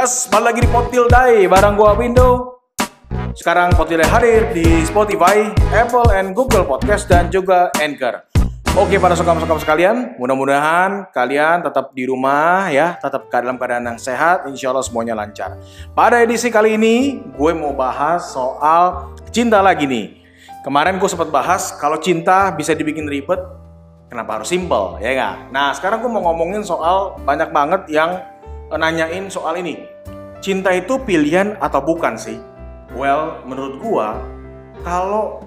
Yes, balik lagi di Potildai barang gua Window. Sekarang Potildai hadir di Spotify, Apple, and Google Podcast dan juga Anchor. Oke para sokam-sokam sekalian, mudah-mudahan kalian tetap di rumah ya, tetap dalam keadaan yang sehat, insya Allah semuanya lancar. Pada edisi kali ini, gue mau bahas soal cinta lagi nih. Kemarin gue sempat bahas kalau cinta bisa dibikin ribet, kenapa harus simple, ya nggak? Nah sekarang gue mau ngomongin soal banyak banget yang nanyain soal ini. Cinta itu pilihan atau bukan sih? Well, menurut gua, kalau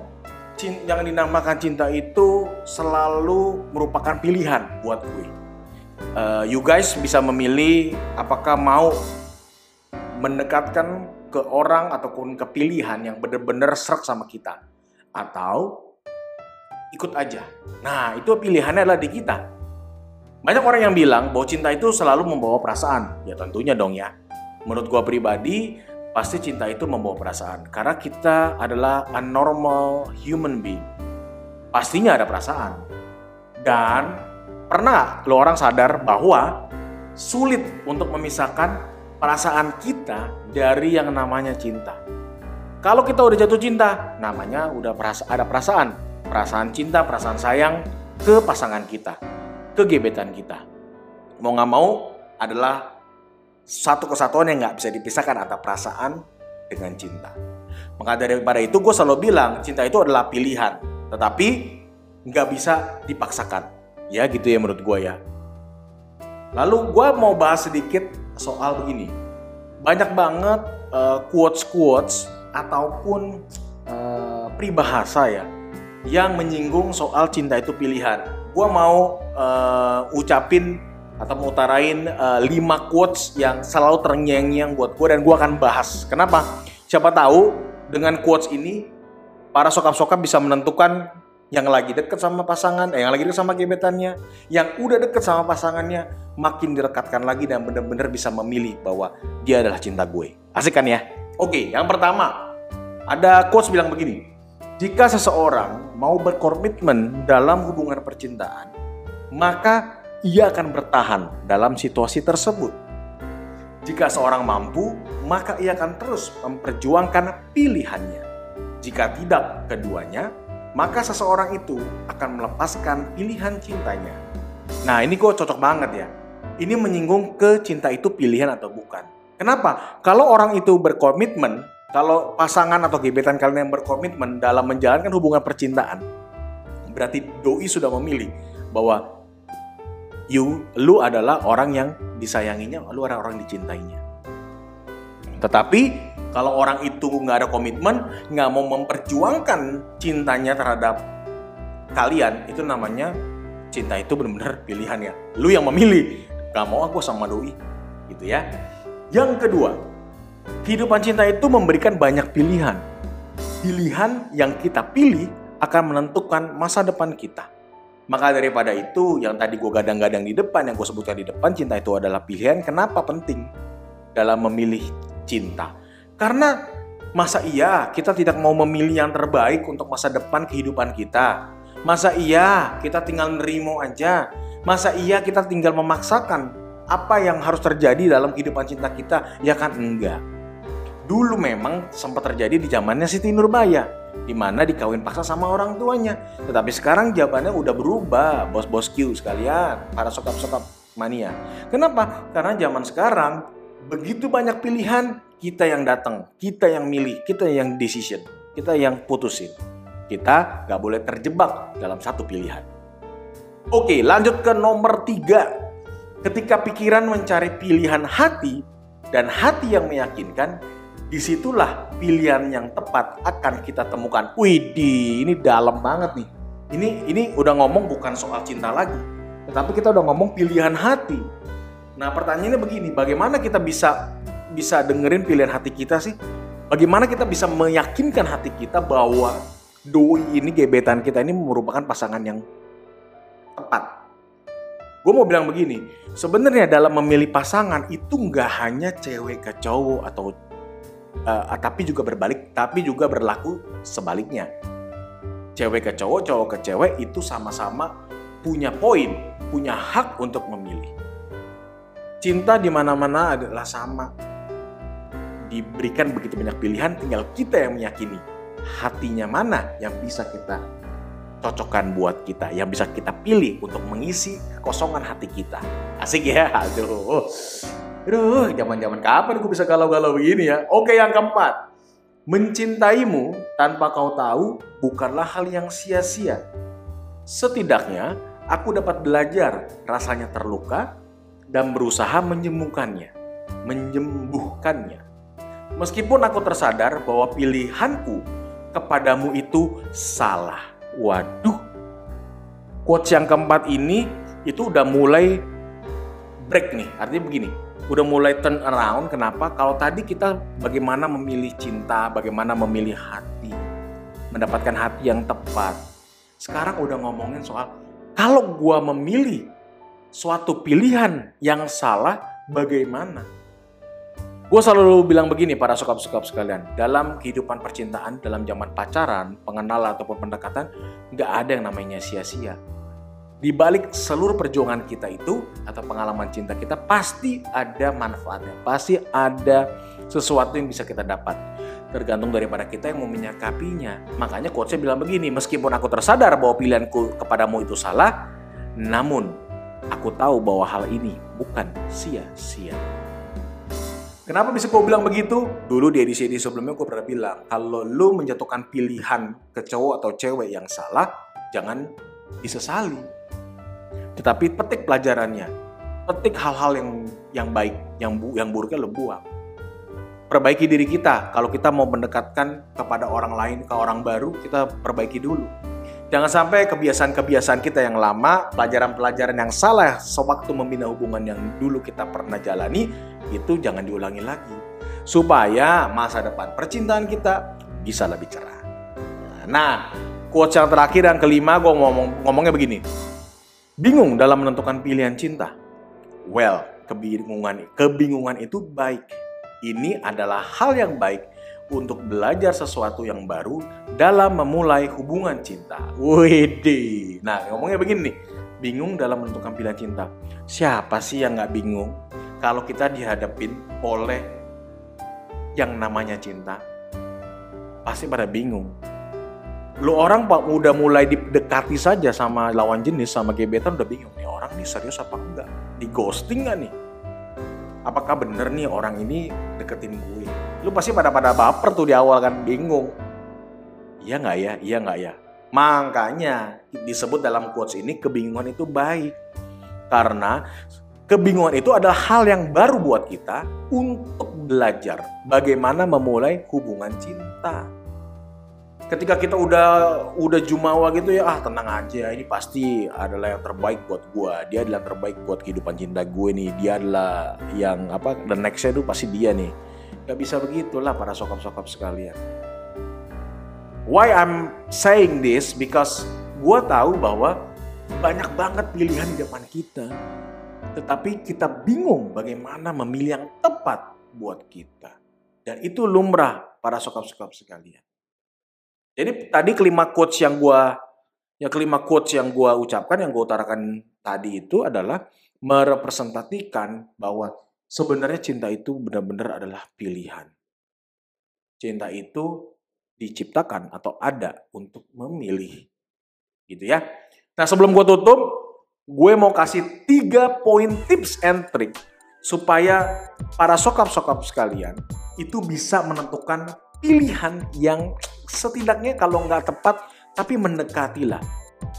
yang dinamakan cinta itu selalu merupakan pilihan buat gue. Uh, you guys bisa memilih apakah mau mendekatkan ke orang ataupun ke pilihan yang benar-benar serak sama kita atau ikut aja. Nah, itu pilihannya adalah di kita. Banyak orang yang bilang bahwa cinta itu selalu membawa perasaan. Ya tentunya dong ya. Menurut gua pribadi, pasti cinta itu membawa perasaan. Karena kita adalah a normal human being. Pastinya ada perasaan. Dan pernah lo orang sadar bahwa sulit untuk memisahkan perasaan kita dari yang namanya cinta. Kalau kita udah jatuh cinta, namanya udah perasa ada perasaan. Perasaan cinta, perasaan sayang ke pasangan kita kegebetan kita. Mau nggak mau adalah satu kesatuan yang nggak bisa dipisahkan antara perasaan dengan cinta. Maka daripada itu gue selalu bilang cinta itu adalah pilihan, tetapi nggak bisa dipaksakan. Ya gitu ya menurut gue ya. Lalu gue mau bahas sedikit soal begini. Banyak banget uh, quotes-quotes ataupun uh, peribahasa ya yang menyinggung soal cinta itu pilihan. Gue mau uh, ucapin atau mau utarain uh, eh, 5 quotes yang selalu terngiang-ngiang buat gue dan gue akan bahas. Kenapa? Siapa tahu dengan quotes ini para sokap-sokap bisa menentukan yang lagi deket sama pasangan, eh, yang lagi deket sama gebetannya, yang udah deket sama pasangannya, makin direkatkan lagi dan benar-benar bisa memilih bahwa dia adalah cinta gue. Asik kan ya? Oke, yang pertama ada quotes bilang begini. Jika seseorang mau berkomitmen dalam hubungan percintaan, maka ia akan bertahan dalam situasi tersebut. Jika seorang mampu, maka ia akan terus memperjuangkan pilihannya. Jika tidak keduanya, maka seseorang itu akan melepaskan pilihan cintanya. Nah, ini kok cocok banget ya. Ini menyinggung ke cinta itu pilihan atau bukan. Kenapa? Kalau orang itu berkomitmen, kalau pasangan atau gebetan kalian yang berkomitmen dalam menjalankan hubungan percintaan, berarti doi sudah memilih bahwa you lu adalah orang yang disayanginya, lu adalah orang dicintainya. Tetapi kalau orang itu nggak ada komitmen, nggak mau memperjuangkan cintanya terhadap kalian, itu namanya cinta itu benar-benar pilihan ya. Lu yang memilih, gak mau aku sama doi, gitu ya. Yang kedua, kehidupan cinta itu memberikan banyak pilihan. Pilihan yang kita pilih akan menentukan masa depan kita. Maka daripada itu, yang tadi gue gadang-gadang di depan, yang gue sebutkan di depan, cinta itu adalah pilihan. Kenapa penting dalam memilih cinta? Karena masa iya kita tidak mau memilih yang terbaik untuk masa depan kehidupan kita? Masa iya kita tinggal nerimo aja? Masa iya kita tinggal memaksakan apa yang harus terjadi dalam kehidupan cinta kita? Ya kan enggak. Dulu memang sempat terjadi di zamannya Siti Nurbaya di mana dikawin paksa sama orang tuanya. Tetapi sekarang jawabannya udah berubah, bos-bos Q sekalian, para sokap-sokap mania. Kenapa? Karena zaman sekarang begitu banyak pilihan, kita yang datang, kita yang milih, kita yang decision, kita yang putusin. Kita gak boleh terjebak dalam satu pilihan. Oke, lanjut ke nomor tiga. Ketika pikiran mencari pilihan hati dan hati yang meyakinkan, di situlah pilihan yang tepat akan kita temukan. Widih, ini dalam banget nih. Ini ini udah ngomong bukan soal cinta lagi, tetapi kita udah ngomong pilihan hati. Nah pertanyaannya begini, bagaimana kita bisa bisa dengerin pilihan hati kita sih? Bagaimana kita bisa meyakinkan hati kita bahwa doi ini gebetan kita ini merupakan pasangan yang tepat? Gue mau bilang begini, sebenarnya dalam memilih pasangan itu nggak hanya cewek ke cowok atau uh, tapi juga berbalik, tapi juga berlaku sebaliknya. Cewek ke cowok, cowok ke cewek itu sama-sama punya poin, punya hak untuk memilih. Cinta di mana-mana adalah sama. diberikan begitu banyak pilihan, tinggal kita yang meyakini hatinya mana yang bisa kita cocokkan buat kita, yang bisa kita pilih untuk mengisi kekosongan hati kita. Asik ya? Aduh. Aduh, zaman-zaman kapan gue bisa galau-galau begini ya? Oke, yang keempat. Mencintaimu tanpa kau tahu bukanlah hal yang sia-sia. Setidaknya, aku dapat belajar rasanya terluka dan berusaha menyembuhkannya, menyembuhkannya. Meskipun aku tersadar bahwa pilihanku kepadamu itu salah. Waduh. Quotes yang keempat ini itu udah mulai break nih. Artinya begini, udah mulai turn around. Kenapa? Kalau tadi kita bagaimana memilih cinta, bagaimana memilih hati, mendapatkan hati yang tepat. Sekarang udah ngomongin soal kalau gua memilih suatu pilihan yang salah, bagaimana? Gue selalu bilang begini para sokap-sokap sekalian, dalam kehidupan percintaan, dalam zaman pacaran, pengenalan ataupun pendekatan, nggak ada yang namanya sia-sia di balik seluruh perjuangan kita itu atau pengalaman cinta kita pasti ada manfaatnya, pasti ada sesuatu yang bisa kita dapat. Tergantung daripada kita yang mau menyakapinya. Makanya quotesnya bilang begini, meskipun aku tersadar bahwa pilihanku kepadamu itu salah, namun aku tahu bahwa hal ini bukan sia-sia. Kenapa bisa gue bilang begitu? Dulu di edisi-edisi sebelumnya gue pernah bilang, kalau lu menjatuhkan pilihan ke cowok atau cewek yang salah, jangan disesali tetapi petik pelajarannya, petik hal-hal yang yang baik, yang bu, yang buruknya lo buang. Perbaiki diri kita. Kalau kita mau mendekatkan kepada orang lain, ke orang baru, kita perbaiki dulu. Jangan sampai kebiasaan-kebiasaan kita yang lama, pelajaran-pelajaran yang salah sewaktu membina hubungan yang dulu kita pernah jalani, itu jangan diulangi lagi. Supaya masa depan percintaan kita bisa lebih cerah. Nah, quotes yang terakhir yang kelima, gue ngomong ngomongnya begini bingung dalam menentukan pilihan cinta? Well, kebingungan kebingungan itu baik. Ini adalah hal yang baik untuk belajar sesuatu yang baru dalam memulai hubungan cinta. Wede. Nah, ngomongnya begini nih. Bingung dalam menentukan pilihan cinta. Siapa sih yang nggak bingung kalau kita dihadapin oleh yang namanya cinta? Pasti pada bingung lu orang udah mulai didekati saja sama lawan jenis sama gebetan udah bingung nih orang nih serius apa enggak? Di ghosting nggak nih? Apakah bener nih orang ini deketin gue? Lu pasti pada pada baper tuh di awal kan bingung. Iya nggak ya? Iya nggak ya? Makanya disebut dalam quotes ini kebingungan itu baik. Karena kebingungan itu adalah hal yang baru buat kita untuk belajar bagaimana memulai hubungan cinta ketika kita udah udah jumawa gitu ya ah tenang aja ini pasti adalah yang terbaik buat gue dia adalah yang terbaik buat kehidupan cinta gue nih. Dia adalah yang apa the nextnya itu pasti dia nih. Gak bisa begitulah para sokap-sokap sekalian. Why I'm saying this? Because gue tahu bahwa banyak banget pilihan di depan kita. Tetapi kita bingung bagaimana memilih yang tepat buat kita. Dan itu lumrah para sokap-sokap sekalian jadi tadi kelima quotes yang gua yang kelima quotes yang gua ucapkan yang gua utarakan tadi itu adalah merepresentasikan bahwa sebenarnya cinta itu benar-benar adalah pilihan. Cinta itu diciptakan atau ada untuk memilih. Gitu ya. Nah, sebelum gua tutup, gue mau kasih tiga poin tips and trick supaya para sokap-sokap sekalian itu bisa menentukan pilihan yang setidaknya kalau nggak tepat tapi mendekatilah.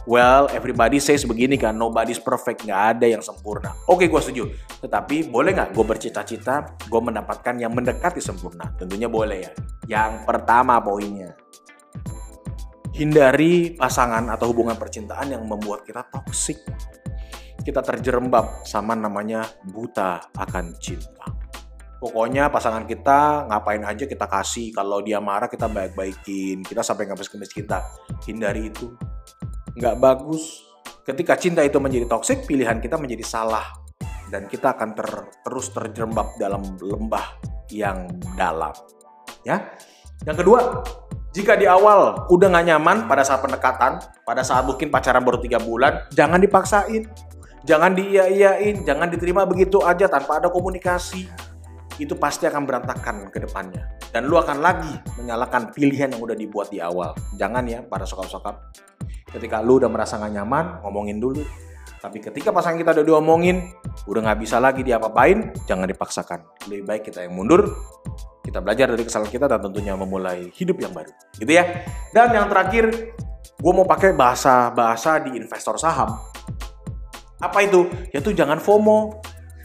Well, everybody says begini kan, nobody's perfect, nggak ada yang sempurna. Oke, gue setuju. Tetapi boleh nggak gue bercita-cita, gue mendapatkan yang mendekati sempurna? Tentunya boleh ya. Yang pertama poinnya, hindari pasangan atau hubungan percintaan yang membuat kita toksik. Kita terjerembab sama namanya buta akan cinta. Pokoknya pasangan kita ngapain aja kita kasih. Kalau dia marah kita baik-baikin. Kita sampai ngemis-ngemis kita. Hindari itu. Nggak bagus. Ketika cinta itu menjadi toksik, pilihan kita menjadi salah. Dan kita akan ter, terus terjerembab dalam lembah yang dalam. Ya. Yang kedua, jika di awal udah nggak nyaman pada saat pendekatan, pada saat mungkin pacaran baru tiga bulan, jangan dipaksain. Jangan diiya-iyain, jangan diterima begitu aja tanpa ada komunikasi itu pasti akan berantakan ke depannya. Dan lu akan lagi menyalakan pilihan yang udah dibuat di awal. Jangan ya para sokap-sokap. Ketika lu udah merasa gak nyaman, ngomongin dulu. Tapi ketika pasangan kita udah diomongin, udah nggak bisa lagi diapa-apain, jangan dipaksakan. Lebih baik kita yang mundur, kita belajar dari kesalahan kita dan tentunya memulai hidup yang baru. Gitu ya. Dan yang terakhir, gue mau pakai bahasa-bahasa di investor saham. Apa itu? Yaitu jangan FOMO.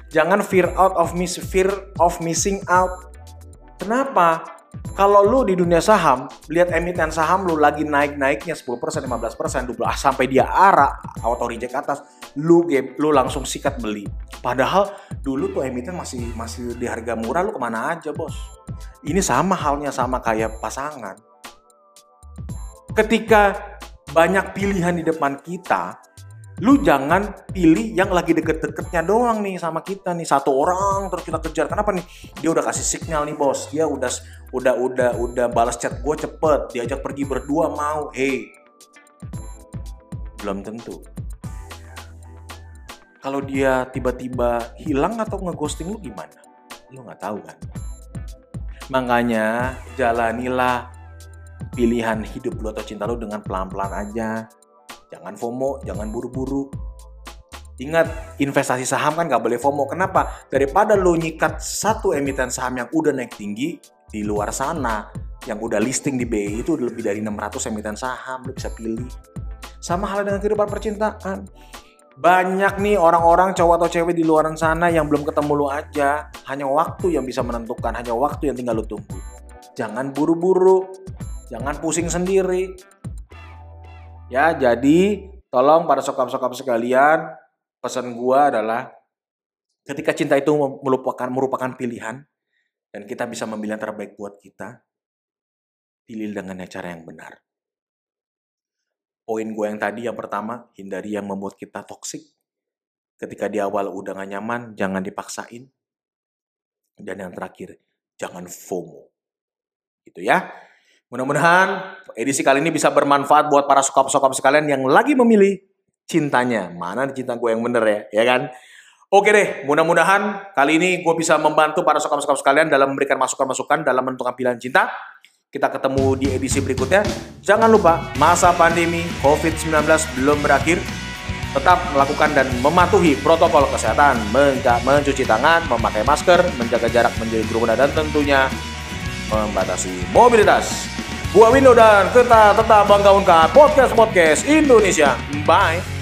Jangan fear out of miss fear of missing out. Kenapa? Kalau lu di dunia saham, lihat emiten saham lu lagi naik-naiknya 10%, 15%, 12 sampai dia arah auto reject atas, lu lu langsung sikat beli. Padahal dulu tuh emiten masih masih di harga murah lu ke mana aja, Bos. Ini sama halnya sama kayak pasangan. Ketika banyak pilihan di depan kita, lu jangan pilih yang lagi deket-deketnya doang nih sama kita nih. Satu orang terus kita kejar. Kenapa nih? Dia udah kasih signal nih bos. Dia udah udah udah udah balas chat gue cepet. Diajak pergi berdua mau. Hey. Belum tentu. Kalau dia tiba-tiba hilang atau ngeghosting lu gimana? Lu nggak tahu kan? Makanya jalanilah pilihan hidup lu atau cinta lu dengan pelan-pelan aja Jangan FOMO, jangan buru-buru. Ingat, investasi saham kan nggak boleh FOMO. Kenapa? Daripada lo nyikat satu emiten saham yang udah naik tinggi di luar sana, yang udah listing di BI itu lebih dari 600 emiten saham, lo bisa pilih. Sama halnya dengan kehidupan percintaan. Banyak nih orang-orang cowok atau cewek di luar sana yang belum ketemu lo aja. Hanya waktu yang bisa menentukan, hanya waktu yang tinggal lo tunggu. Jangan buru-buru, jangan pusing sendiri. Ya, jadi tolong para sokap-sokap sekalian, pesan gua adalah ketika cinta itu merupakan merupakan pilihan dan kita bisa memilih yang terbaik buat kita, pilih dengan cara yang benar. Poin gue yang tadi yang pertama, hindari yang membuat kita toksik. Ketika di awal udah gak nyaman, jangan dipaksain. Dan yang terakhir, jangan FOMO. Gitu ya. Mudah-mudahan edisi kali ini bisa bermanfaat buat para sokap-sokap sekalian yang lagi memilih cintanya. Mana cinta gue yang bener ya, ya kan? Oke deh, mudah-mudahan kali ini gue bisa membantu para sokap-sokap sekalian dalam memberikan masukan-masukan dalam menentukan pilihan cinta. Kita ketemu di edisi berikutnya. Jangan lupa, masa pandemi COVID-19 belum berakhir. Tetap melakukan dan mematuhi protokol kesehatan, mencuci tangan, memakai masker, menjaga jarak menjadi kerumunan, dan tentunya membatasi mobilitas. Gua Window dan kita tetap bangga podcast-podcast Indonesia. Bye.